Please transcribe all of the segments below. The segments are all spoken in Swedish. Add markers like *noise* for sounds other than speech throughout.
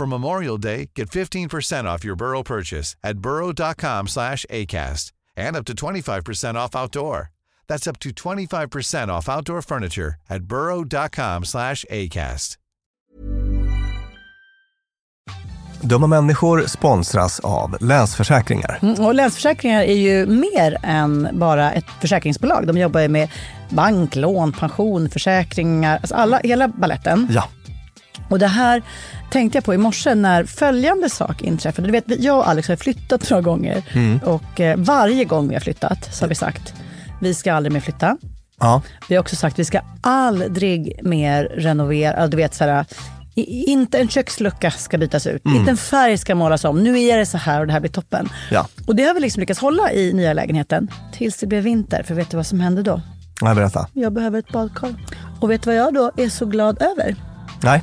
For Memorial Day, get 15% off your Burrow purchase at burrow.com slash ACAST and up to 25% off outdoor. That's up to 25% off outdoor furniture at burrow.com slash ACAST. Dumma människor sponsras av Länsförsäkringar. Mm, och Länsförsäkringar är ju mer än bara ett försäkringsbolag. De jobbar ju med bank, lån, pension, försäkringar, alltså alla, hela balletten. Ja. Och det här tänkte jag på i morse när följande sak inträffade. Du vet, jag och Alex har flyttat några gånger och eh, varje gång vi har flyttat så har vi sagt vi ska aldrig mer flytta. Ja. Vi har också sagt vi ska aldrig mer renovera. Du vet, så här, i- inte en kökslucka ska bytas ut. Inte en färg ska målas om. Nu är det så här och det här blir toppen. Ja. Och det har vi liksom lyckats hålla i nya lägenheten tills det blev vinter. För vet du vad som hände då? Nej, berätta. Jag behöver ett badkar. Och vet du vad jag då är så glad över? Nej.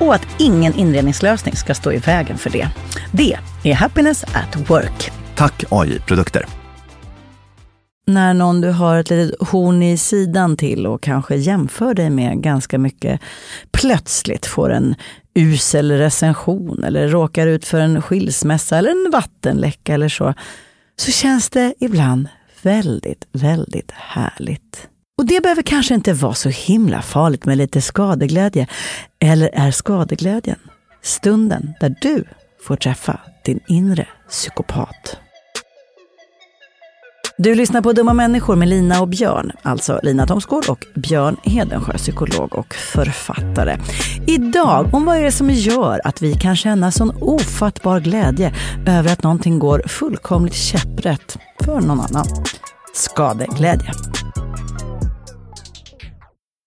och att ingen inredningslösning ska stå i vägen för det. Det är Happiness at Work. Tack AI-produkter. När någon du har ett litet horn i sidan till och kanske jämför dig med ganska mycket plötsligt får en usel recension eller råkar ut för en skilsmässa eller en vattenläcka eller så, så känns det ibland väldigt, väldigt härligt. Och det behöver kanske inte vara så himla farligt med lite skadeglädje. Eller är skadeglädjen stunden där du får träffa din inre psykopat? Du lyssnar på Dumma människor med Lina och Björn, alltså Lina Thomsgård och Björn Hedensjö, psykolog och författare. Idag om vad är det som gör att vi kan känna sån ofattbar glädje över att någonting går fullkomligt käpprätt för någon annan. Skadeglädje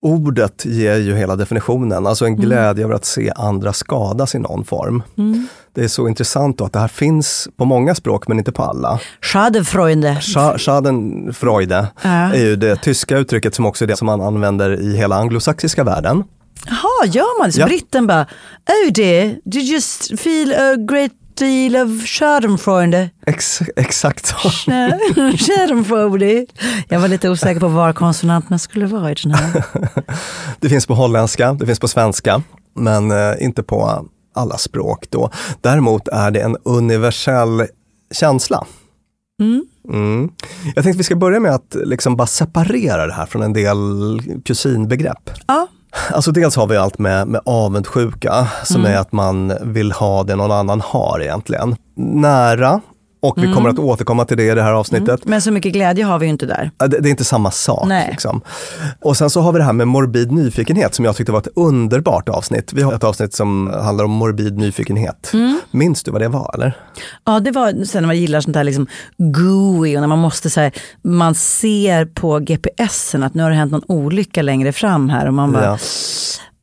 ordet ger ju hela definitionen, alltså en glädje över att se andra skadas i någon form. Mm. Det är så intressant då att det här finns på många språk men inte på alla. Schadenfreude. Scha- Schadenfreude är ju det tyska uttrycket som också är det som man använder i hela anglosaxiska världen. Jaha, gör man det? Så Ja. britten bara, oh dear, did you just feel a great deal of schadenfreude? Ex- exakt så. Schadenfreude. *laughs* Jag var lite osäker på var konsonanterna skulle vara i den här. *laughs* Det finns på holländska, det finns på svenska, men eh, inte på alla språk då. Däremot är det en universell känsla. Mm. Mm. Jag tänkte vi ska börja med att liksom bara separera det här från en del kusinbegrepp. Ja. Alltså dels har vi allt med, med avundsjuka, som är att man vill ha det någon annan har egentligen. Nära, och vi kommer att återkomma till det i det här avsnittet. Men så mycket glädje har vi ju inte där. Det, det är inte samma sak. Liksom. Och sen så har vi det här med morbid nyfikenhet som jag tyckte var ett underbart avsnitt. Vi har ett avsnitt som handlar om morbid nyfikenhet. Minns du vad det var eller? Ja, det var sen när man gillar sånt där liksom gooey och när man måste säga man ser på GPSen att nu har det hänt någon olycka längre fram här och man bara Ja.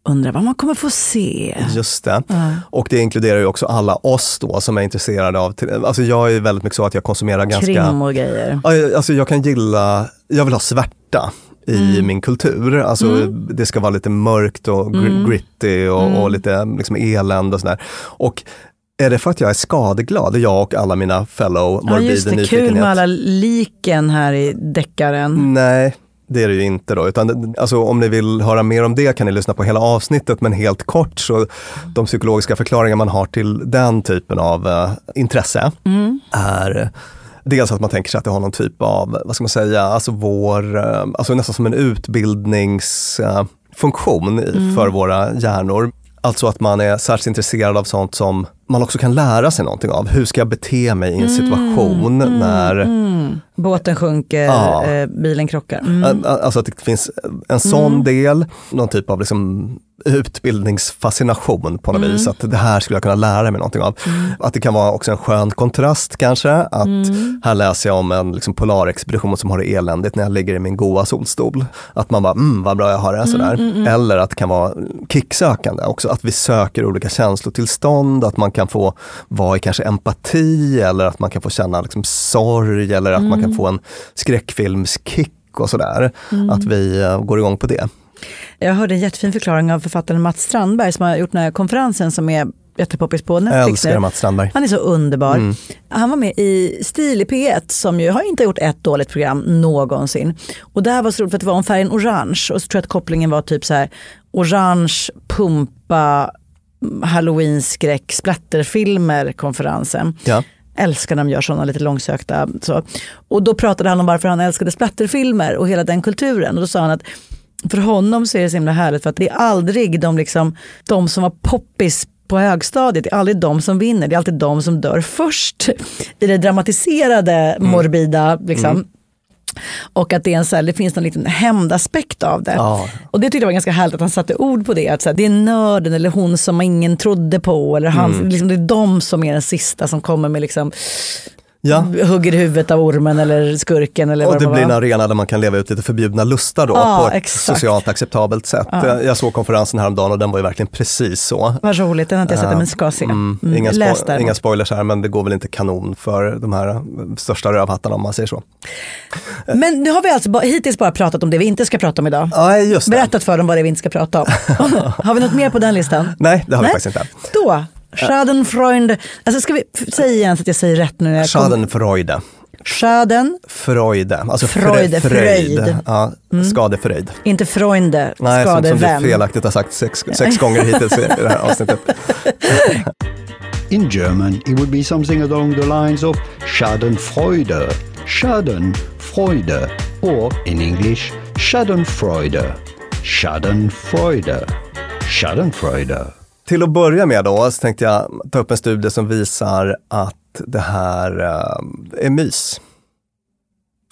Undrar vad man kommer få se. Just det. Och det inkluderar ju också alla oss då som är intresserade av, alltså jag är väldigt mycket så att jag konsumerar ganska Krim och grejer. Ja, Alltså jag kan gilla, jag vill ha svärta i min kultur. Alltså det ska vara lite mörkt och gr- gritty och, och lite liksom elände och sådär. Och är det för att jag är skadeglad, jag och alla mina fellow Ja, morbida just det, kul med alla liken här i deckaren. Nej, det är det ju inte då. Utan, alltså, om ni vill höra mer om det kan ni lyssna på hela avsnittet, men helt kort så de psykologiska förklaringar man har till den typen av eh, intresse är Dels att man tänker sig att det har någon typ av, vad ska man säga, alltså vår, eh, alltså nästan som en utbildningsfunktion i för våra hjärnor. Alltså att man är särskilt intresserad av sånt som man också kan lära sig någonting av. Hur ska jag bete mig i en situation när Mm. Båten sjunker, Ja. eh, bilen krockar. Mm. Alltså att det finns en sån del, någon typ av liksom utbildningsfascination på något vis. Att det här skulle jag kunna lära mig någonting av. Att det kan vara också en skön kontrast kanske. Att här läser jag om en liksom polarexpedition som har det eländigt när jag ligger i min goa solstol. Att man bara, mm vad bra jag har det, sådär. Eller att det kan vara kicksökande också. Att vi söker olika känslotillstånd, att man kan få vara i kanske empati eller att man kan få känna liksom sorg eller att man kan få en skräckfilmskick och sådär. Att vi eh, går igång på det. Jag hörde en jättefin förklaring av författaren Mats Strandberg som har gjort den här konferensen som är jättepoppis på Jag Netflix älskar nu. Mats Strandberg. Han är så underbar. Mm. Han var med i Stil i P1 som ju har inte gjort ett dåligt program någonsin. Och det här var så roligt för att det var om färgen orange och så tror jag att kopplingen var typ så här orange, pumpa, halloween skräck, splatterfilmer konferensen. Ja. Älskar när de gör sådana lite långsökta. Så. Och då pratade han om varför han älskade splatterfilmer och hela den kulturen. Och då sa han att för honom så är det så himla härligt för att det är aldrig de, liksom, de som var poppis på högstadiet, det är aldrig de som vinner, det är alltid de som dör först i det dramatiserade, morbida. Liksom. Och att det, är en så här, det finns någon liten hämndaspekt av det. Ja. Och det tyckte jag var ganska härligt att han satte ord på det. Att så här, det är nörden eller hon som ingen trodde på. Eller han, Mm. liksom, det är de som är den sista som kommer med liksom, Ja. hugger huvudet av ormen eller skurken. Eller Och vad det det blir en arena där man kan leva ut lite förbjudna lustar då Ja, på ett exakt. socialt acceptabelt sätt. Jag såg konferensen häromdagen och den var ju verkligen precis så. Vad roligt, den har inte jag sett men ska se. Mm, Mm, inga, läs spo- inga spoilers här men det går väl inte kanon för de här eh, största rövhattarna om man säger så. Men nu har vi alltså ba- hittills bara pratat om det vi inte ska prata om idag. Det. Berättat för dem vad det är vi inte ska prata om. *laughs* har vi något mer på den listan? Nej det har vi Nej. faktiskt inte. Då, Schadenfreund. Alltså ska vi säga igen så att jag säger rätt nu. Schadenfreude. Schaden, Freude, alltså Freude, Freude, Freude. Freud. Ja, skadefröjd. inte Freunde, Nej, som, som du skadevän. felaktigt har sagt sex, sex gånger hittills i det här *laughs* avsnittet. In German, it would be something along the lines of Schadenfreude, Schadenfreude, or in English, Schadenfreude, Schadenfreude, Schadenfreude. Till att börja med då så tänkte jag ta upp en studie som visar att det här eh, är mys.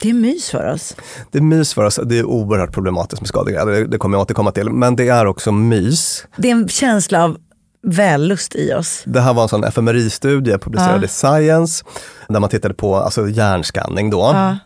Det är mys för oss. Det är mys för oss, det är oerhört problematiskt med skadeglädje, det, det kommer jag återkomma till. Men det är också mys. Det är en känsla av vällust i oss. Det här var en sån fMRI-studie publicerad Ja. i Science, där man tittade på alltså, hjärnskanning då. Ja.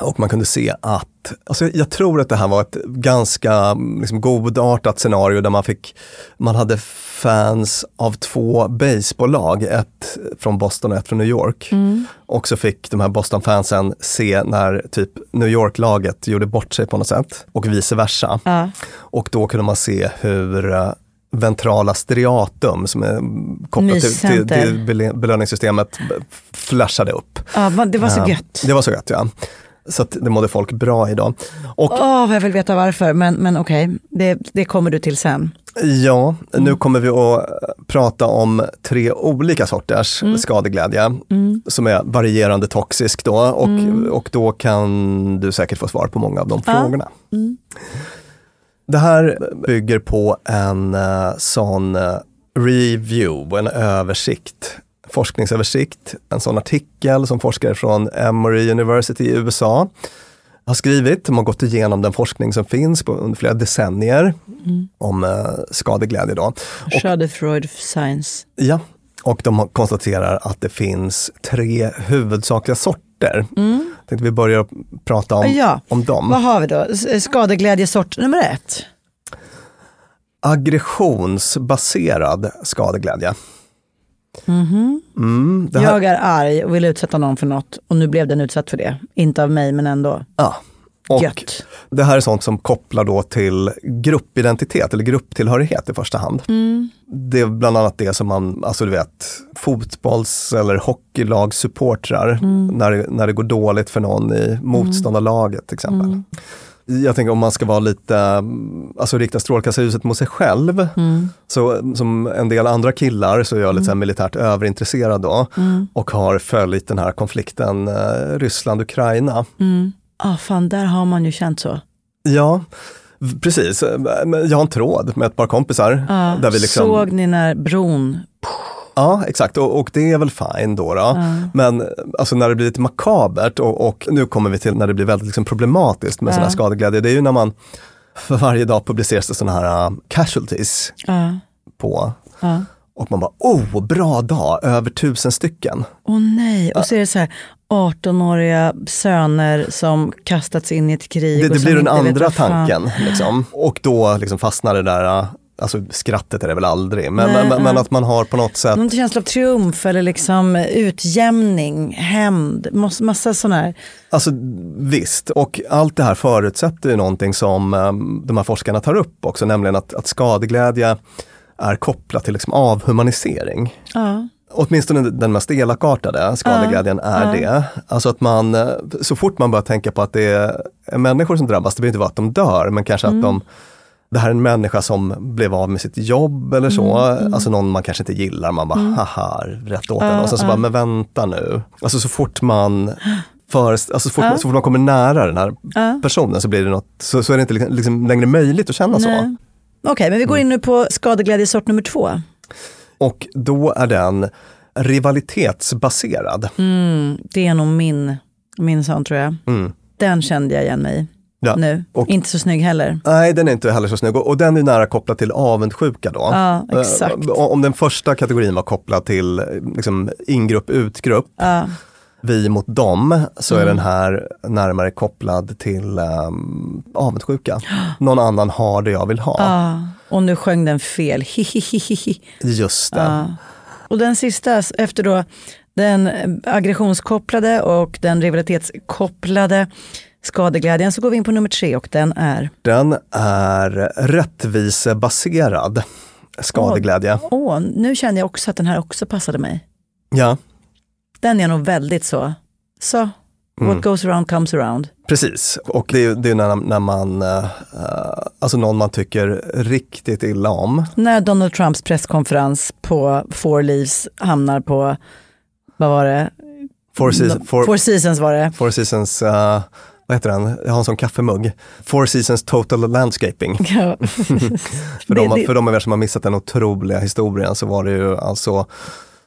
Och man kunde se att, alltså jag tror att det här var ett ganska liksom, godartat scenario där man fick, man hade fans av två baseballlag, ett från Boston och ett från New York. Mm. Och så fick de här Boston-fansen se när typ New York-laget gjorde bort sig på något sätt och vice versa. Ja. Och då kunde man se hur eh, ventrala striatum som är kopplat till, till, till belö- belöningssystemet b- flashade upp. Ja, det var så Eh, gött. Det var så gött ja. Så att det mådde folk bra idag. Åh, vad jag vill veta varför, men, men okej, det, det kommer du till sen. ja, Mm. nu kommer vi att prata om tre olika sorters Mm. skadeglädje som är varierande toxisk då och, och då kan du säkert få svar på många av de Mm. Ja. frågorna. Mm. Det här bygger på en eh, sån eh, review, en översikt, forskningsöversikt, en sån artikel som forskare från Emory University i USA har skrivit. De har gått igenom den forskning som finns på, under flera decennier om eh, skadeglädje. Då. Och, Schadenfreude science. ja, och de konstaterar att det finns tre huvudsakliga sorter. Tänkte vi börjar prata om, Ja. om dem. Vad har vi då? S- Skadeglädjesort nummer ett. Aggressionsbaserad skadeglädje. Mm, det här, Jag är arg och vill utsätta någon för något och nu blev den utsatt för det. Inte av mig men ändå. ja. Och Gött. det här är sånt som kopplar då till gruppidentitet eller grupptillhörighet i första hand. Mm. Det är bland annat det som man, alltså du vet, fotbolls eller hockeylagssupportrar, Mm. när, när det går dåligt för någon i motståndarlaget till exempel. Mm. Jag tänker om man ska vara lite, mm, alltså rikta strålkastarljuset mot sig själv. Mm. Så som en del andra killar så är jag lite här militärt överintresserad då Mm. och har följt den här konflikten eh, Ryssland-Ukraina. Mm. Ah, fan, där har man ju känt så. Ja, precis. Men Jag har en tråd med ett par kompisar. Ja, där vi liksom, Såg ni när bron... Ja, exakt. Och, och det är väl fine då. då. Men alltså, när det blir lite makabert och, och nu kommer vi till när det blir väldigt liksom, problematiskt med Ja. sån här skadeglädje. Det är ju när man för varje dag publiceras det sådana här uh, casualties Ja. på Ja. och man bara, oh, bra dag, över tusen stycken. Åh nej, och så är det så här 18-åriga söner som kastats in i ett krig. Det, det blir den andra tanken. Liksom. Och då liksom fastnar det där, uh, alltså skrattet är det väl aldrig, men, Nej, men, men ja. att man har på något sätt Någon känsla av triumf eller liksom utjämning, hämnd, massa sådana här. Alltså visst, och allt det här förutsätter ju någonting som um, de här forskarna tar upp också, nämligen att, att skadeglädje är kopplat till liksom avhumanisering. Ja. Åtminstone den mest elakartade skadeglädjen är det. Alltså att man, eh, så fort man börjar tänka på att det är människor som drabbas, det behöver inte vara att de dör, men kanske att de det här är en människa som blev av med sitt jobb eller så, alltså någon man kanske inte gillar, man bara haha, rätt åt den. Och sen så bara, men vänta nu. Alltså så fort man för, alltså så, fort, så fort man kommer nära den här Ja. personen så blir det något, så, så är det inte liksom, liksom längre möjligt att känna så. Nej. Okej, men vi Mm. går in nu på skadeglädjesort nummer två. Och då är den rivalitetsbaserad. Mm, det är nog min, min sån tror jag. Mm. Den kände jag igen mig i Ja. nu. Och- Inte så snygg heller. Nej, den är inte heller så snygg och, och den är nära kopplad till avundsjuka då. Ja, Eh, exakt. Om den första kategorin var kopplad till eh, liksom, ingrupp, utgrupp, Ja. vi mot dem, så Mm. är den här närmare kopplad till um, avundsjuka. *gasps* Någon annan har det jag vill ha. Ja. Och nu sjöng den fel. *laughs* Hihihihi. Just det. Och den sista, efter då den aggressionskopplade och den rivalitetskopplade skadeglädjen, så går vi in på nummer tre och den är, Den är rättvisebaserad skadeglädje. åh, nu kände jag också att den här också passade mig. Ja, Den är nog väldigt så, så, what goes around comes around. precis. Och det är, det är när, när man, eh, alltså någon man tycker riktigt illa om. När Donald Trumps presskonferens på Four Leaves hamnar på, vad var det? Four, season, four, Four Seasons var det. four Seasons, eh, vad heter den? Jag har en sån kaffemugg. Four Seasons Total Landscaping. Ja. *laughs* *laughs* För, de, för de av er som har missat den otroliga historien så var det ju alltså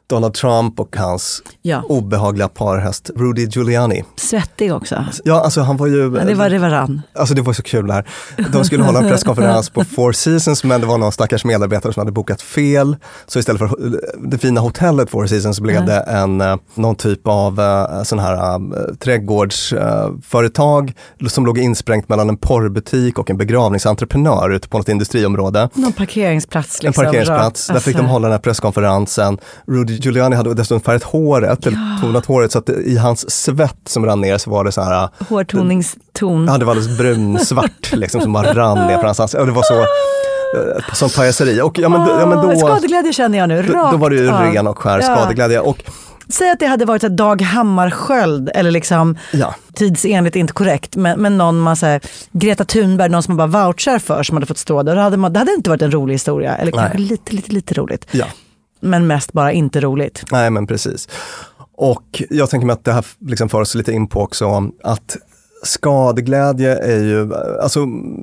Donald Trump och hans Ja. obehagliga parhäst Rudy Giuliani. Svettig också. Ja, alltså han var ju... Ja, det var det varann. Alltså det var så kul det här. De skulle hålla en *laughs* presskonferens på Four Seasons men det var någon stackars medarbetare som hade bokat fel. Så istället för det fina hotellet Four Seasons blev det en, eh, någon typ av eh, sån här äh, trädgårdsföretag som låg insprängt mellan en porrbutik och en begravningsentreprenör ute på något industriområde. Någon parkeringsplats. Liksom, En parkeringsplats, där fick de Alltså, hålla den här presskonferensen. Rudy Giuliani hade dessutom färgat håret, eller tonat håret, så att i hans svett som rann ner så var det så här, Hårtoningston. ja det var alldeles brunsvart *laughs* liksom som bara rann ner från hans ansikte. Det var så, eh, sånt pajaseri. Och ja men, då- ja, men då, skadeglädje känner jag nu, då, rakt då var det ju av. ren och skär Ja. skadeglädje. Och Säg att det hade varit här Dag Hammarskjöld eller liksom ja, tidsenligt inte korrekt, men, men någon man säger Greta Thunberg, någon som man bara vouchar för som hade fått stå där. Då hade man, det hade inte varit en rolig historia, eller Nej. kanske lite, lite, lite roligt. ja. Men mest bara inte roligt. Nej men precis. Och jag tänker mig att det här liksom för oss lite in på också att skadeglädje är ju, alltså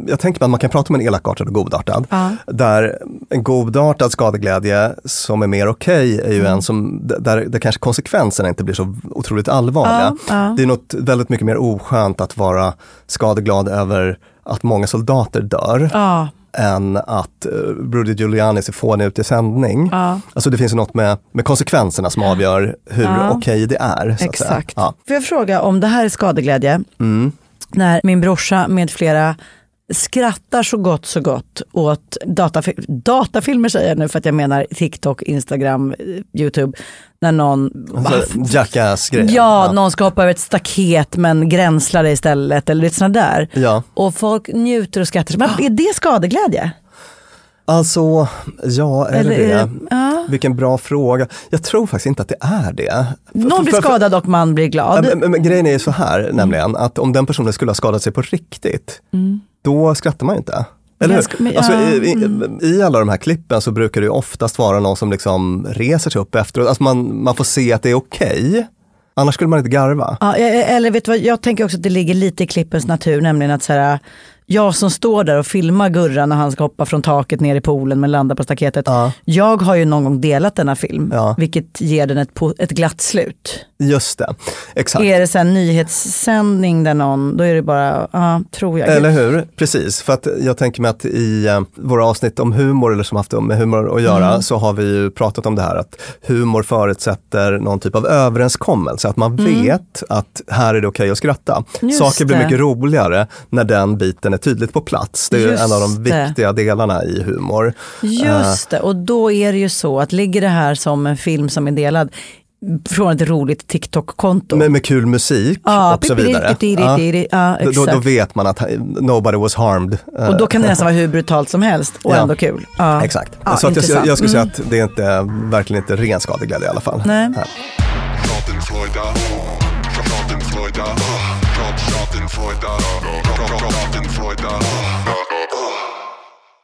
jag tänker mig att man kan prata om en elakartad och godartad. Ja. Där en godartad skadeglädje som är mer okej är ju Mm. en som, där, där kanske konsekvenserna inte blir så otroligt allvarliga. Ja, ja. Det är något väldigt mycket mer oskönt att vara skadeglad över att många soldater dör än att uh, Rudy Giuliani ser fånig ut i sändning. ja. Alltså det finns ju något med, med konsekvenserna som avgör hur Ja. okej det är. Så att. Exakt. Ja. Får jag fråga om det här är skadeglädje? Mm. När min brorsa med flera skrattar så gott så gott åt datafil- datafilmer säger jag nu för att jag menar TikTok, Instagram, eh, YouTube. När någon Alltså, Jackass-grejen. Ja, någon ska hoppa över ett staket men gränslar det istället eller lite sådana där. Ja, Och folk njuter och skrattar. Men är det skadeglädje? alltså, ja, är Eller, det? ja. Vilken bra fråga. Jag tror faktiskt inte att det är det. Någon blir skadad och man blir Ja, glad. Men, men, men grejen är ju så här Mm. nämligen, att om den personen skulle ha skadat sig på riktigt, då skrattar man ju inte. Eller Ganska- men- hur? Alltså, ja, i, mm. i, I alla de här klippen så brukar det ju oftast vara någon som liksom reser sig upp efteråt. Alltså man, man får se att det är okej. Annars skulle man inte garva. Ja, eh, eller vet du vad, jag tänker också att det ligger lite i klippens natur, nämligen att så här, jag som står där och filmar Gurra när han ska hoppa från taket ner i poolen men landar på staketet. Ja. Jag har ju någon gång delat denna film, Ja. vilket ger den ett, ett glatt slut. Just det, exakt. Är det här nyhetssändning där någon, då är det bara, ja, tror jag. Eller hur? Precis, för att jag tänker mig att i eh, våra avsnitt om humor eller som haft med humor att göra Mm. så har vi ju pratat om det här att humor förutsätter någon typ av överenskommelse, att man vet att här är det okej att skratta. Mm. Just Saker blir det. mycket roligare när den biten är tydligt på plats. Det är ju Just en av de det. viktiga delarna i humor. Just det, och då är det ju så att ligger det här som en film som är delad från ett roligt TikTok-konto. Med, med kul musik Ja, och så vidare. Ja. Ja, Då, då, vet man att eh, nobody was harmed. Eh, Och då kan det nästan vara hur brutalt som helst och Ja. ändå kul. Ja. Exakt. Ja, så att jag. Mm. jag skulle säga att det är inte, verkligen inte ren skadeglädje i alla fall. Nej. Här.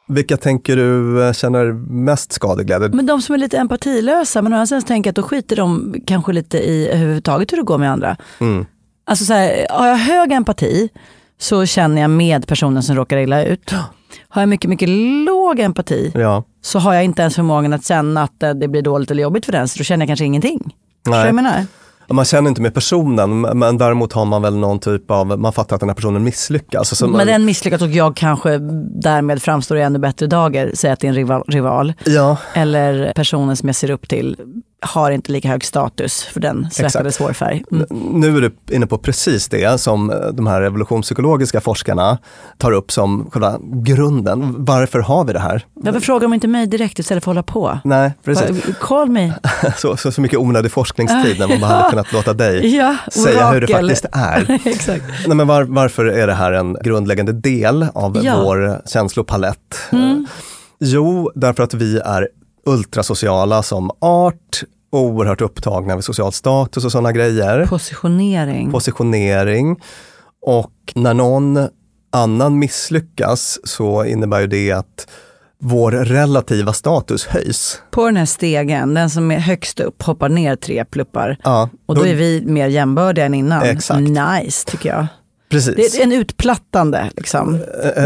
Vilka tänker du eh, känner mest skadeglädje? Men de som är lite empatilösa, men andra sidan tänker att då skiter de kanske lite i överhuvudtaget hur det går med andra. Mm. Alltså så här, har jag hög empati så känner jag med personen som råkar illa ut. Har jag mycket, mycket låg empati Ja. så har jag inte ens förmågan att känna att det blir dåligt eller jobbigt för den, så då känner jag kanske ingenting. Förstår du vad jag menar? Man känner inte med personen, men däremot har man väl någon typ av, man fattar att den här personen misslyckas. Så man, Men den misslyckas och jag kanske därmed framstår i ännu bättre dagar, säg att det är en rival. rival. Ja, Eller personen som jag ser upp till har inte lika hög status för den svettades hårfärg. Mm. nu är du inne på precis det som eh, de här evolutionspsykologiska forskarna tar upp som själva grunden. Varför har vi det här? Varför frågar de inte mig direkt istället för att hålla på? Nej, precis. Call me. *laughs* Så, så, så mycket onödig forskningstid när man bara hade *laughs* kunnat låta dig *laughs* Ja, säga hur det faktiskt är. Exakt. Nej, men var, varför är det här en grundläggande del av Ja. Mm. vår känslopalett? Eh, Jo, därför att vi är ultrasociala som art, oerhört upptagna med social status och sådana grejer. Positionering. Positionering. Och när någon annan misslyckas så innebär ju det att vår relativa status höjs. På den här stegen, den som är högst upp hoppar ner tre pluppar. Ja, Och då är vi mer jämbördiga än innan. Exakt. Nice tycker jag. Precis. Det är en utplattande, liksom.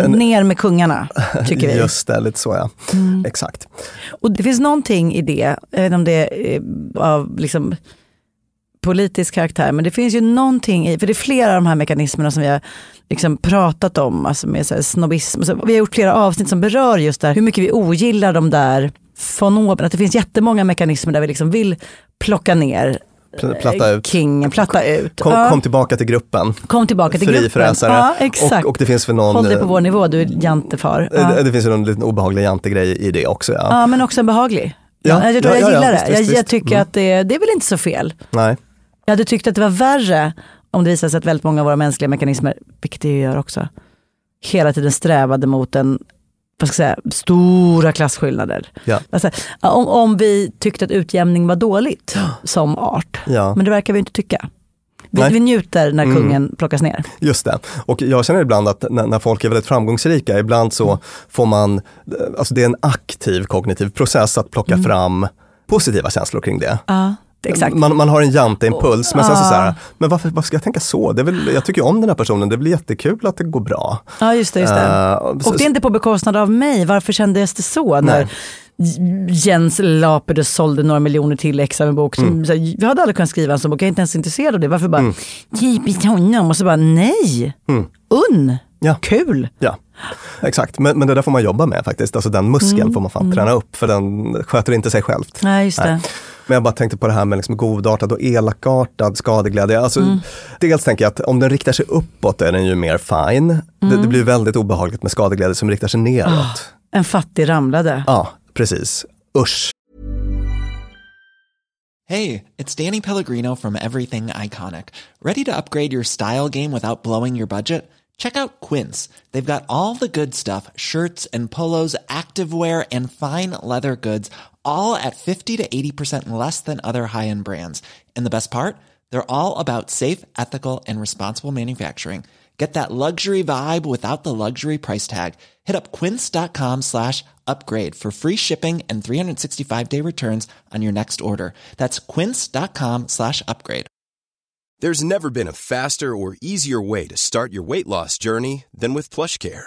Ner med kungarna, tycker vi. Just det, lite så ja. Exakt. Och det finns någonting i det, jag vet inte om det är av liksom politisk karaktär, men det finns ju någonting i, för det är flera av de här mekanismerna som vi har liksom pratat om, alltså med så här snobbism. Så vi har gjort flera avsnitt som berör just det här, hur mycket vi ogillar de där fonoberna. Att det finns jättemånga mekanismer där vi liksom vill plocka ner Platta ut. kingen, platta ut. Kom, Ja, kom tillbaka till gruppen. kom tillbaka till gruppen. Frifräsare. Ja, exakt. Och, och det finns väl någon... Håll dig på vår nivå, du är jantefar. eh, Ja. Det, det finns ju någon liten obehaglig jantegrej i det också. Ja. Ja, men också en behaglig. Ja, Ja, jag, jag ja, ja, gillar det. Jag, visst, jag visst. tycker Mm. att det, det är väl inte så fel. Nej. Jag hade tyckt att det var värre om det visade sig att väldigt många av våra mänskliga mekanismer, vilket det ju gör också, hela tiden strävade mot en vad ska jag säga, stora klasskillnader. Ja. Alltså, om, om vi tyckte att utjämning var dåligt som art. Ja. Men det verkar vi inte tycka. Vi, vi njuter när Mm. kungen plockas ner. Just det. Och jag känner ibland att när, när folk är väldigt framgångsrika, ibland så får man, alltså det är en aktiv kognitiv process att plocka fram positiva känslor kring det. Ja, exakt. Man, man har en janteimpuls, men sen så, Ah. så här, men varför, varför ska jag tänka så? Det väl, jag tycker ju om den här personen, det blir jättekul att det går bra. Ja, just det. Just det. Eh, Och det är inte på bekostnad av mig. Varför kändes det så när Jens Lapede sålde några miljoner till ex av en bok? Som, Mm. så jag hade aldrig kunnat skriva en sån bok, jag är inte ens intresserad av det. Varför bara, typiskt honom? Och så bara, nej, unn, Mm. Ja. kul. Ja, exakt. Men, men det där får man jobba med faktiskt. Alltså den muskeln får man fan träna upp för den sköter inte sig självt. Nej, just det. Nej. Men jag bara tänkte på det här med liksom godartad och elakartad skadeglädje. Alltså, Dels tänker jag att om den riktar sig uppåt är den ju mer fine. Det, det blir väldigt obehagligt med skadeglädje som riktar sig neråt. En fattig ramlade. Ja, precis. Usch. Hey, it's Danny Pellegrino from Everything Iconic. Ready to upgrade your style game without blowing your budget? Check out Quince. They've got all the good stuff shirts and polos, activewear, and fine leather goods, all at 50 to 80% less than other high end brands. And the best part? They're all about safe, ethical, and responsible manufacturing. Get that luxury vibe without the luxury price tag. Hit up quince.com slash upgrade for free shipping and 365 day returns on your next order. That's quince.com slash upgrade. There's never been a faster or easier way to start your weight loss journey than with PlushCare.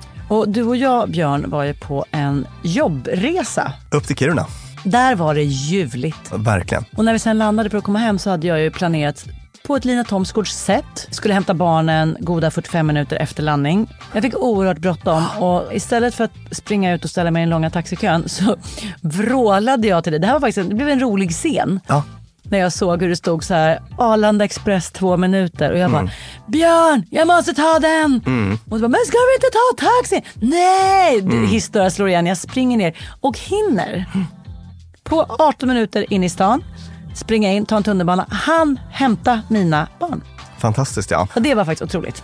Och du och jag, Björn, var ju på en jobbresa. Upp till Kiruna, Där var det ljuvligt. verkligen. Och när vi sen landade för att komma hem så hade jag ju planerat på ett Lina Thomsgårds sätt. Skulle hämta barnen goda 45 minuter efter landning. Jag fick oerhört bråttom och istället för att springa ut och ställa mig i den långa taxikön så *laughs* vrålade jag till dig. Det här var faktiskt det blev en rolig scen. Ja. När jag såg hur det stod så här Arlanda Express två minuter och jag bara Björn, jag måste ta den! Och så bara, men ska vi inte ta taxi? Nej! Mm. Hissdörrar slår igen, jag springer ner och hinner på 18 minuter in i stan, springa in, ta en tunnelbana, han hämta mina barn. Fantastiskt ja. Och det var faktiskt otroligt.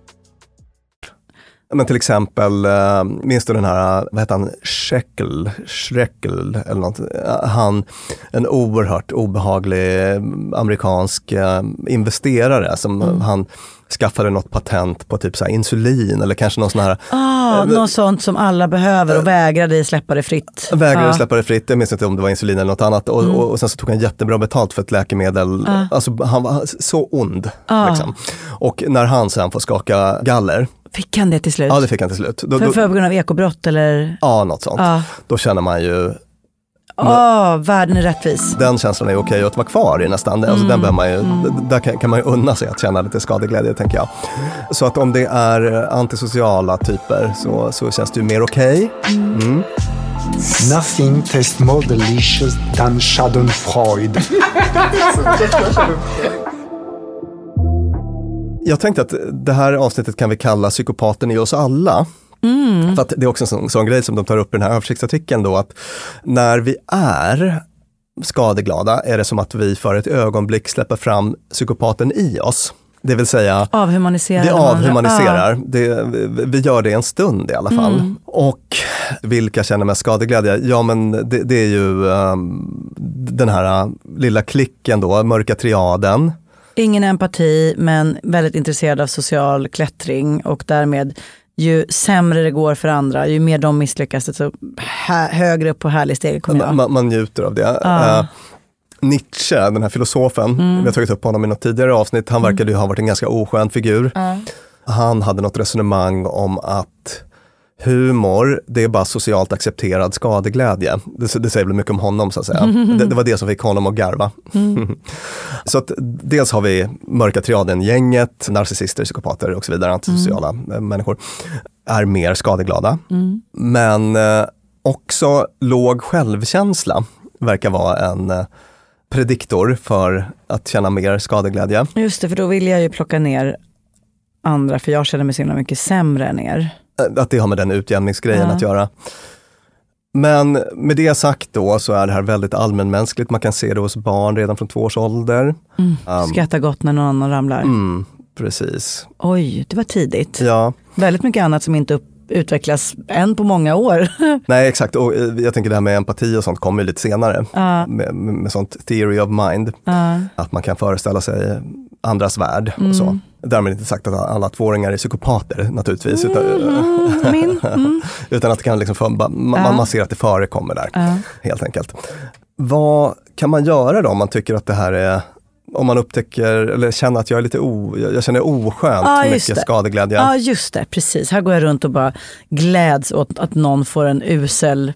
Men till exempel, eh, minns du den här, vad heter han, Scheckel, Schreckel eller något. Eh, Han, en oerhört obehaglig eh, amerikansk investerare som han skaffade något patent på typ så insulin eller kanske någon sån här Ah, något sånt som alla behöver och vägrade släppa det fritt. Vägrade Ja. släppa det fritt, jag minns inte om det var insulin eller något annat. Och, och, och sen så tog han jättebra betalt för ett läkemedel. Alltså han var så ond. Liksom. Och när han sen får skaka galler, Fick han det till slut? ja det fick han till slut. Då, för, för på grund av ekobrott eller? ja, något sånt. Ja. Då känner man ju, Ja, världen är rättvis. den känslan är okej att vara kvar i nästan. Alltså, den behöver man ju, Mm. Där kan, kan man ju unna sig att känna lite skadeglädje tänker jag. Så att om det är antisociala typer så, så känns det ju mer okej. Mm. Nothing tastes more delicious than Schadenfreude. *laughs* Jag tänkte att det här avsnittet kan vi kalla psykopaten i oss alla. För att det är också en sån, sån grej som de tar upp i den här översiktsartikeln då, att när vi är skadeglada är det som att vi för ett ögonblick släpper fram psykopaten i oss. Det vill säga, Avhumanisera vi avhumaniserar. Det, vi- gör det en stund i alla fall. Och vilka känner mest skadeglädje? Ja men det, det är ju ehm, den här lilla klicken då, mörka triaden. Ingen empati men väldigt intresserad av social klättring och därmed ju sämre det går för andra, ju mer de misslyckas desto högre upp på härlig steg kommer jag. Man, man njuter av det. Ja. Eh, Nietzsche, den här filosofen, vi har tagit upp honom i något tidigare avsnitt, han verkade ju ha varit en ganska oskön figur. Han hade något resonemang om att humor, det är bara socialt accepterad skadeglädje. Det, det säger väl mycket om honom så att säga. *laughs* Det, det var det som fick honom att garva. *laughs* så att dels har vi mörka triaden-gänget, narcissister, psykopater och så vidare, antisociala eh, människor, är mer skadeglada. Men eh, också låg självkänsla verkar vara en eh, prediktor för att känna mer skadeglädje. Just det, för då vill jag ju plocka ner andra för jag känner mig så himla mycket sämre än er. Att det har med den utjämningsgrejen Ja. att göra. Men med det sagt då så är det här väldigt allmänmänskligt. Man kan se det hos barn redan från två års ålder. Um, Skratta gott när någon annan ramlar. mm, precis. Oj, det var tidigt. Ja, Väldigt mycket annat som inte upp, utvecklas än på många år. *laughs* nej exakt. Och eh, jag tänker det här med empati och sånt kommer lite senare. Ja. Med, med, sånt theory of mind. Ja. Att man kan föreställa sig andras värld och så. Därmed inte sagt att alla tvååringar är psykopater naturligtvis. Utan, Mm, min. Mm. *laughs* utan att det kan liksom för, man, Ja. man ser att det förekommer där. Ja. Helt enkelt. Vad kan man göra då om man tycker att det här är om man upptäcker eller känner att jag är lite o, jag känner oskönt just mycket det. skadeglädje. Ja, just det. Precis. Här går jag runt och bara gläds åt att någon får en usel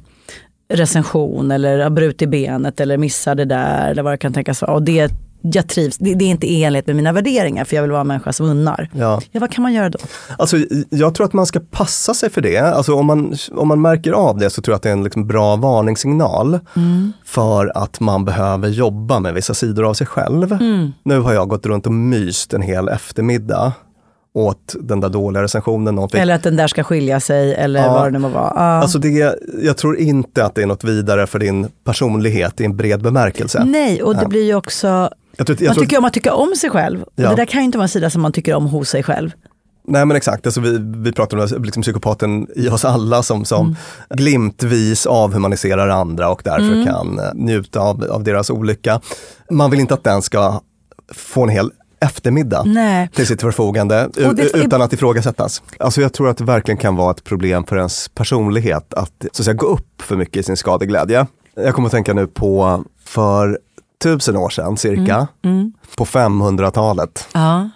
recension eller har brutit benet eller missar det där eller vad det kan tänkas vara. Och det, jag trivs, det, det är inte i enlighet med mina värderingar för jag vill vara en människa som unnar. Ja. Ja, vad kan man göra då? Alltså, jag tror att man ska passa sig för det. Alltså, om, man, om man märker av det så tror jag att det är en liksom bra varningssignal för att man behöver jobba med vissa sidor av sig själv. Nu har jag gått runt och myst en hel eftermiddag åt den där dåliga recensionen någon fick. Eller att den där ska skilja sig eller Ja. vad det nu må vara. Ja. Alltså det, jag tror inte att det är något vidare för din personlighet i en bred bemärkelse. Nej, och det Ja. blir ju också, Jag tror, jag man tror, tycker om att tycka om sig själv. Ja. Det där kan ju inte vara en sida som man tycker om hos sig själv. Nej men exakt, alltså vi, vi pratar om liksom psykopaten i oss alla som, som Mm. glimtvis avhumaniserar andra och därför Mm. kan eh, njuta av, av deras olycka. Man vill inte att den ska få en hel eftermiddag Nej. till sitt förfogande det- utan att ifrågasättas. Alltså jag tror att det verkligen kan vara ett problem för ens personlighet att, så att säga, gå upp för mycket i sin skadeglädje. Jag kommer att tänka nu på för tusen år sedan cirka, Mm. på 500-talet. Ja.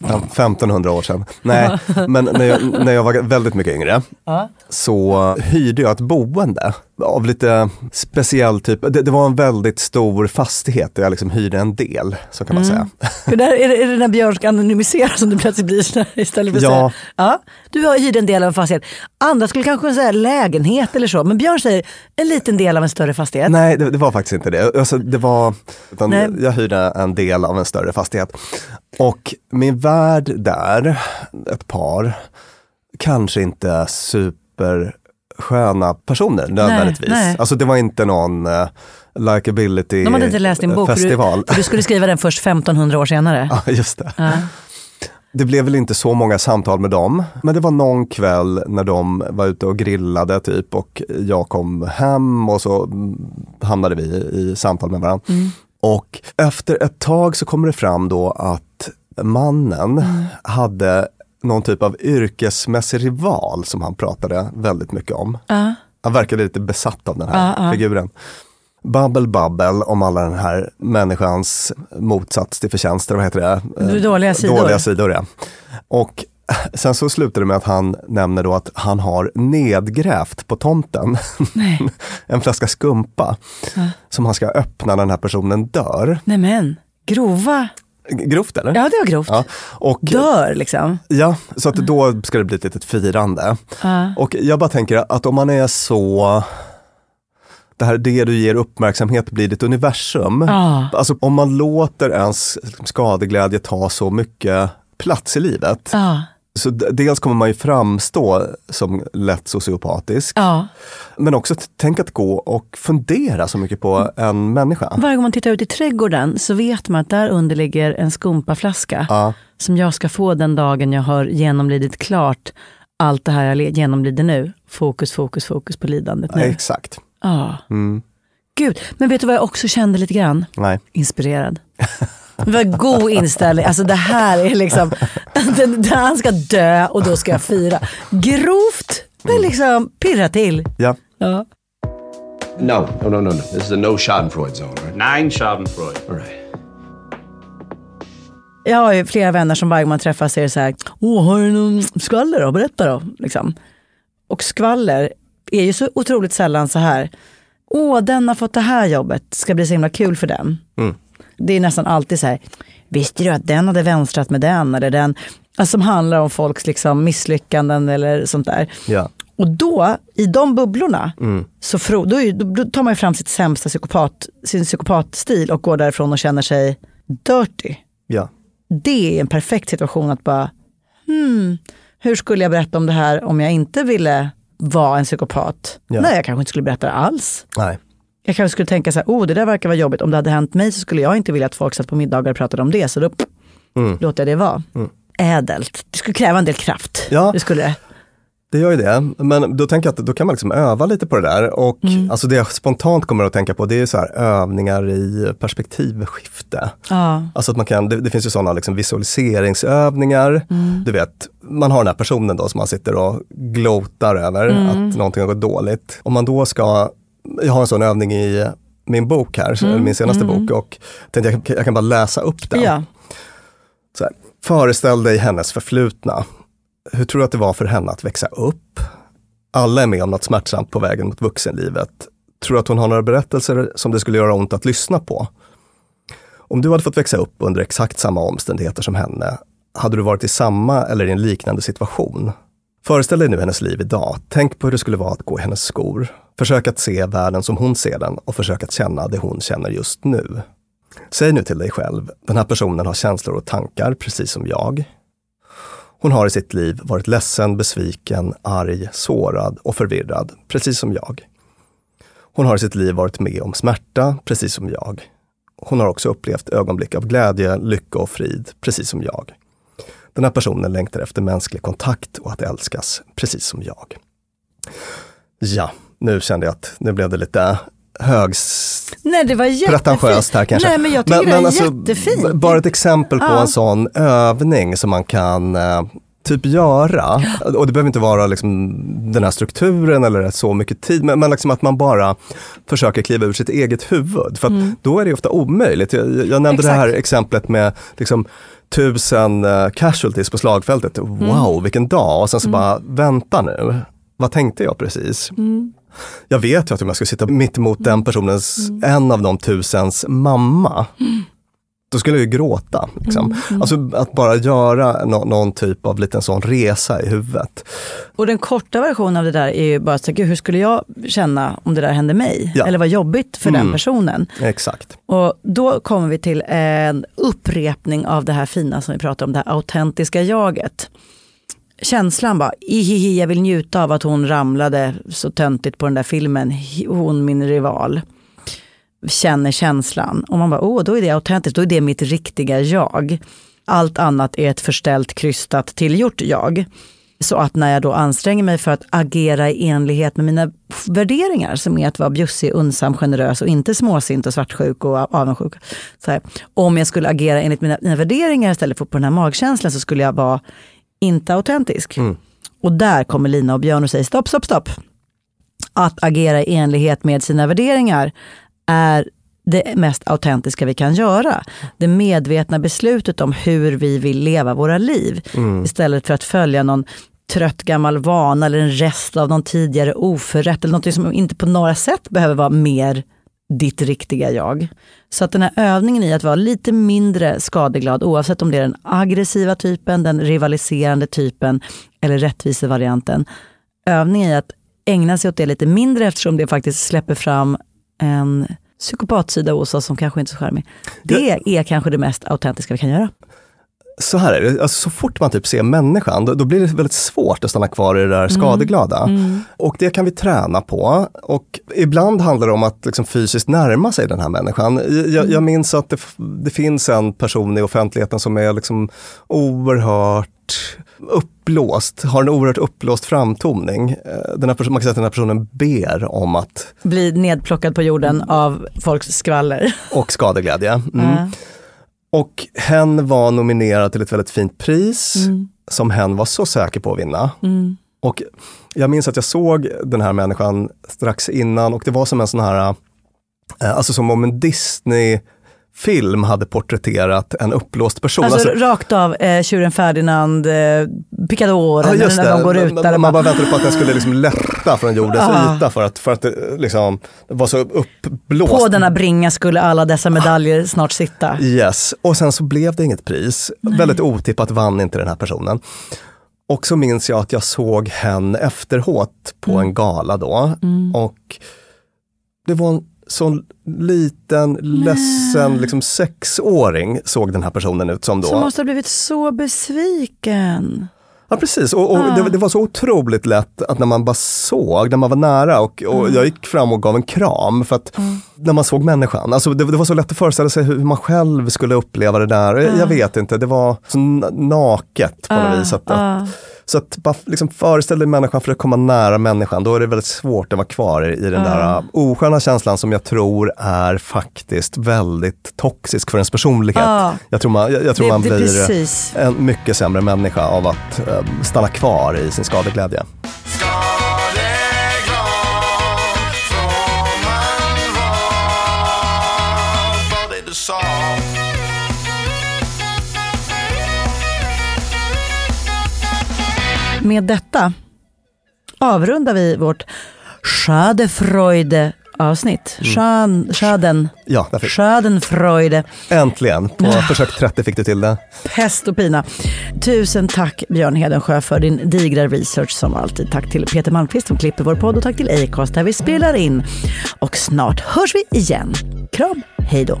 Fem- 1500 år sedan. Nej, *laughs* men när jag, när jag var väldigt mycket yngre Ja. så hyrde jag ett boende av lite speciell typ. Det, det var en väldigt stor fastighet där jag liksom hyrde en del, så kan man Mm. säga. *laughs* För där, är, det, är det när Björn ska anonymisera som det plötsligt blir istället för att Ja. säga, ja, du har hyrt en del av en fastighet. Andra skulle kanske säga lägenhet eller så, men Björn säger en liten del av en större fastighet. Nej, det, det var faktiskt inte det. Alltså, det var, jag hyrde en del av en större fastighet. Och min värd där, ett par, kanske inte supersköna personer nödvändigtvis. nej. Alltså det var inte någon uh, likability De hade inte läst din bok, för du, för du skulle skriva den först 1500 år senare. *laughs* Ja, just det. Ja. Det blev väl inte så många samtal med dem, men det var någon kväll när de var ute och grillade typ och jag kom hem och så mm, hamnade vi i samtal med varandra. Och efter ett tag så kommer det fram då att mannen hade någon typ av yrkesmässig rival som han pratade väldigt mycket om. Ja. Han verkade lite besatt av den här Ja, ja. figuren. Babbel babbel om alla den här människans motsats till förtjänster, vad heter det? Du, Eh, dåliga sidor. Dåliga sidor ja. Och *laughs* sen så slutar det med att han nämner då att han har nedgrävt på tomten *laughs* en flaska skumpa som han ska öppna när den här personen dör. Nej men, grova. Grovt eller? Ja det var grovt. Ja, och, Dör liksom. ja, så att då ska det bli ett litet firande. Ja. Och jag bara tänker att om man är så, det här det du ger uppmärksamhet blir ditt universum. Ja. Alltså om man låter ens skadeglädje ta så mycket plats i livet. Ja. Så dels kommer man ju framstå som lätt sociopatisk. Ja. Men också tänk att gå och fundera så mycket på en människa. Varje gång man tittar ut i trädgården så vet man att där under ligger en skumpaflaska Ja, som jag ska få den dagen jag har genomlidit klart allt det här jag genomlider nu. Fokus, fokus, fokus på lidandet nu. exakt. Ja. Mm. Gud, men vet du vad jag också kände lite grann? Nej. Inspirerad. *laughs* En god inställning. Alltså det här är liksom, den, den, han ska dö och då ska jag fira. Grovt, men liksom pirra till. Ja. Ja. No, no, no, no, no. This is a no Schadenfreude zone, right? Nein, Schadenfreude. All right. Jag har ju flera vänner som varje gång man träffas säger så här, Åh, har du någon skvaller då? Berätta då. Liksom. Och skvaller är ju så otroligt sällan så här, åh den har fått det här jobbet, ska bli så himla kul för den. Mm. Det är nästan alltid så här, visste du att den hade vänstrat med den eller den, alltså som handlar om folks liksom misslyckanden eller sånt där. Ja. Och då, i de bubblorna, Mm. så fro, då, är, då, tar man fram sitt sämsta psykopat, sin psykopatstil och går därifrån och känner sig dirty Ja. det är en perfekt situation att bara, hmm, hur skulle jag berätta om det här om jag inte ville vara en psykopat? Ja. Nej, jag kanske inte skulle berätta det alls. Nej. Jag kanske skulle tänka så här, oh det där verkar vara jobbigt. Om det hade hänt mig så skulle jag inte vilja att folk satt på middagar och pratade om det. Så då Mm. låter jag det vara. Ädelt. Det skulle kräva en del kraft. Ja. Det skulle det. Gör ju det, men då tänker jag att då kan man liksom öva lite på det där. Och alltså det jag spontant kommer att tänka på det är så här övningar i perspektivskifte. Ja. Alltså att man kan, det, det finns ju sådana liksom visualiseringsövningar. Du vet, man har den här personen då som man sitter och gloatar över att någonting har gått dåligt. Om man då ska, jag har en sån övning i min bok här, så- min senaste bok och tänkte jag, kan- jag kan bara läsa upp den. Ja. Så här, föreställ dig hennes förflutna. Hur tror du att det var för henne att växa upp? Alla är med om något smärtsamt på vägen mot vuxenlivet. Tror du att hon har några berättelser som det skulle göra ont att lyssna på? Om du hade fått växa upp under exakt samma omständigheter som henne, hade du varit i samma eller i en liknande situation? Föreställ dig nu hennes liv idag. Tänk på hur det skulle vara att gå i hennes skor. Försök att se världen som hon ser den och försök att känna det hon känner just nu. Säg nu till dig själv, den här personen har känslor och tankar precis som jag. Hon har i sitt liv varit ledsen, besviken, arg, sårad och förvirrad, precis som jag. Hon har i sitt liv varit med om smärta, precis som jag. Hon har också upplevt ögonblick av glädje, lycka och frid, precis som jag. Den här personen längtar efter mänsklig kontakt och att älskas, precis som jag. Ja, nu kände jag att nu blev det lite högs... Nej, det var jättefint. Här kanske. Nej, men jag tycker det är alltså, jättefint. Bara ett exempel på Ja. en sån övning som man kan eh, typ göra. Och det behöver inte vara liksom den här strukturen eller så mycket tid, men, men liksom att man bara försöker kliva ur sitt eget huvud. För Mm. då är det ofta omöjligt. Jag, jag nämnde det här Exakt. exemplet med liksom, tusen eh, casualties på slagfältet. Mm. Wow, vilken dag! Och sen så bara, vänta nu, vad tänkte jag precis? Mm. Jag vet ju att om jag skulle sitta mitt emot den personens, en av de tusens mamma, då skulle jag ju gråta. Liksom. Alltså att bara göra nå- någon typ av liten sån resa i huvudet. Och den korta versionen av det där är ju bara, gud, hur skulle jag känna om det där hände mig? Ja. Eller vad jobbigt för den Mm. personen. Exakt. Och då kommer vi till en upprepning av det här fina som vi pratar om, det här autentiska jaget. Känslan bara, ihihi, jag vill njuta av att hon ramlade så töntigt på den där filmen, hon min rival. Känner känslan. Och man bara, åh, då är det autentiskt, då är det mitt riktiga jag. Allt annat är ett förställt, krystat, tillgjort jag. Så att när jag då anstränger mig för att agera i enlighet med mina värderingar, som är att vara bjussig, unsam, generös och inte småsint och svartsjuk och avundsjuk. Så här, om jag skulle agera enligt mina, mina värderingar istället för på den här magkänslan så skulle jag vara inte autentisk. Och där kommer Lina och Björn och säger stopp, stopp, stopp. Att agera i enlighet med sina värderingar är det mest autentiska vi kan göra. Det medvetna beslutet om hur vi vill leva våra liv. Istället för att följa någon trött gammal vana eller en rest av någon tidigare oförrätt eller något som inte på några sätt behöver vara mer ditt riktiga jag. Så att den här övningen i att vara lite mindre skadeglad oavsett om det är den aggressiva typen, den rivaliserande typen eller rättvisevarianten. Övningen i att ägna sig åt det lite mindre eftersom det faktiskt släpper fram en psykopatsida oss som kanske inte är så charmig. Det är kanske det mest autentiska vi kan göra. Så här är det, alltså, så fort man typ ser människan, då, då blir det väldigt svårt att stanna kvar i det där skadeglada. Och det kan vi träna på. Och ibland handlar det om att liksom fysiskt närma sig den här människan. Jag, jag minns att det, det finns en person i offentligheten som är liksom oerhört uppblåst, har en oerhört uppblåst framtoning. Eh, Den här man kan säga att den här personen ber om att, Bli nedplockad på jorden av folks skvaller. *laughs* och skadeglädje. Mm. Ja. Och hen var nominerad till ett väldigt fint pris Mm. som hen var så säker på att vinna. Och jag minns att jag såg den här människan strax innan och det var som en sån här, eh, alltså som om en Disney-film hade porträtterat en uppblåst person. Alltså, Alltså, rakt av eh, Tjuren Ferdinand, eh, Picadoren, Ja, när det. de går ut man, där. man, bara väntade på att den skulle liksom lätta från jordens Ah. yta för att, för att det, liksom, det var så uppblåst. på denna bringa skulle alla dessa medaljer snart sitta. Yes, och sen så blev det inget pris. Väldigt otippat vann inte den här personen. Och så minns jag att jag såg henne efteråt på Mm. en gala då. Och det var en sån liten, ledsen liksom sexåring såg den här personen ut som då. Som måste ha blivit så besviken. Ja precis, och, och Ah. det, det var så otroligt lätt att när man bara såg, när man var nära och, och Mm. jag gick fram och gav en kram för att när man såg människan, alltså det, det var så lätt att föreställa sig hur man själv skulle uppleva det där. Jag, jag vet inte, det var så na- naket på något Ah, vis. Att, ah. att, så att bara liksom föreställa dig människan för att komma nära människan, då är det väldigt svårt att vara kvar i, den där Ah. uh, osköna känslan som jag tror är faktiskt väldigt toxisk för ens personlighet. Ah. Jag tror man, jag, jag tror Det- man blir precis. en mycket sämre människa av att eh, stanna kvar i sin skadeglädje. Med detta avrundar vi vårt Schadenfreude avsnitt. Schön, Schaden, Ja. Schadenfreude, Äntligen, på försök 30 fick du till det. pest och pina. Tusen tack Björn Hedensjö för din digra research som alltid. Tack till Peter Malmqvist som klipper vår podd och tack till Acast där vi spelar in. Och snart hörs vi igen. Kram, hej då.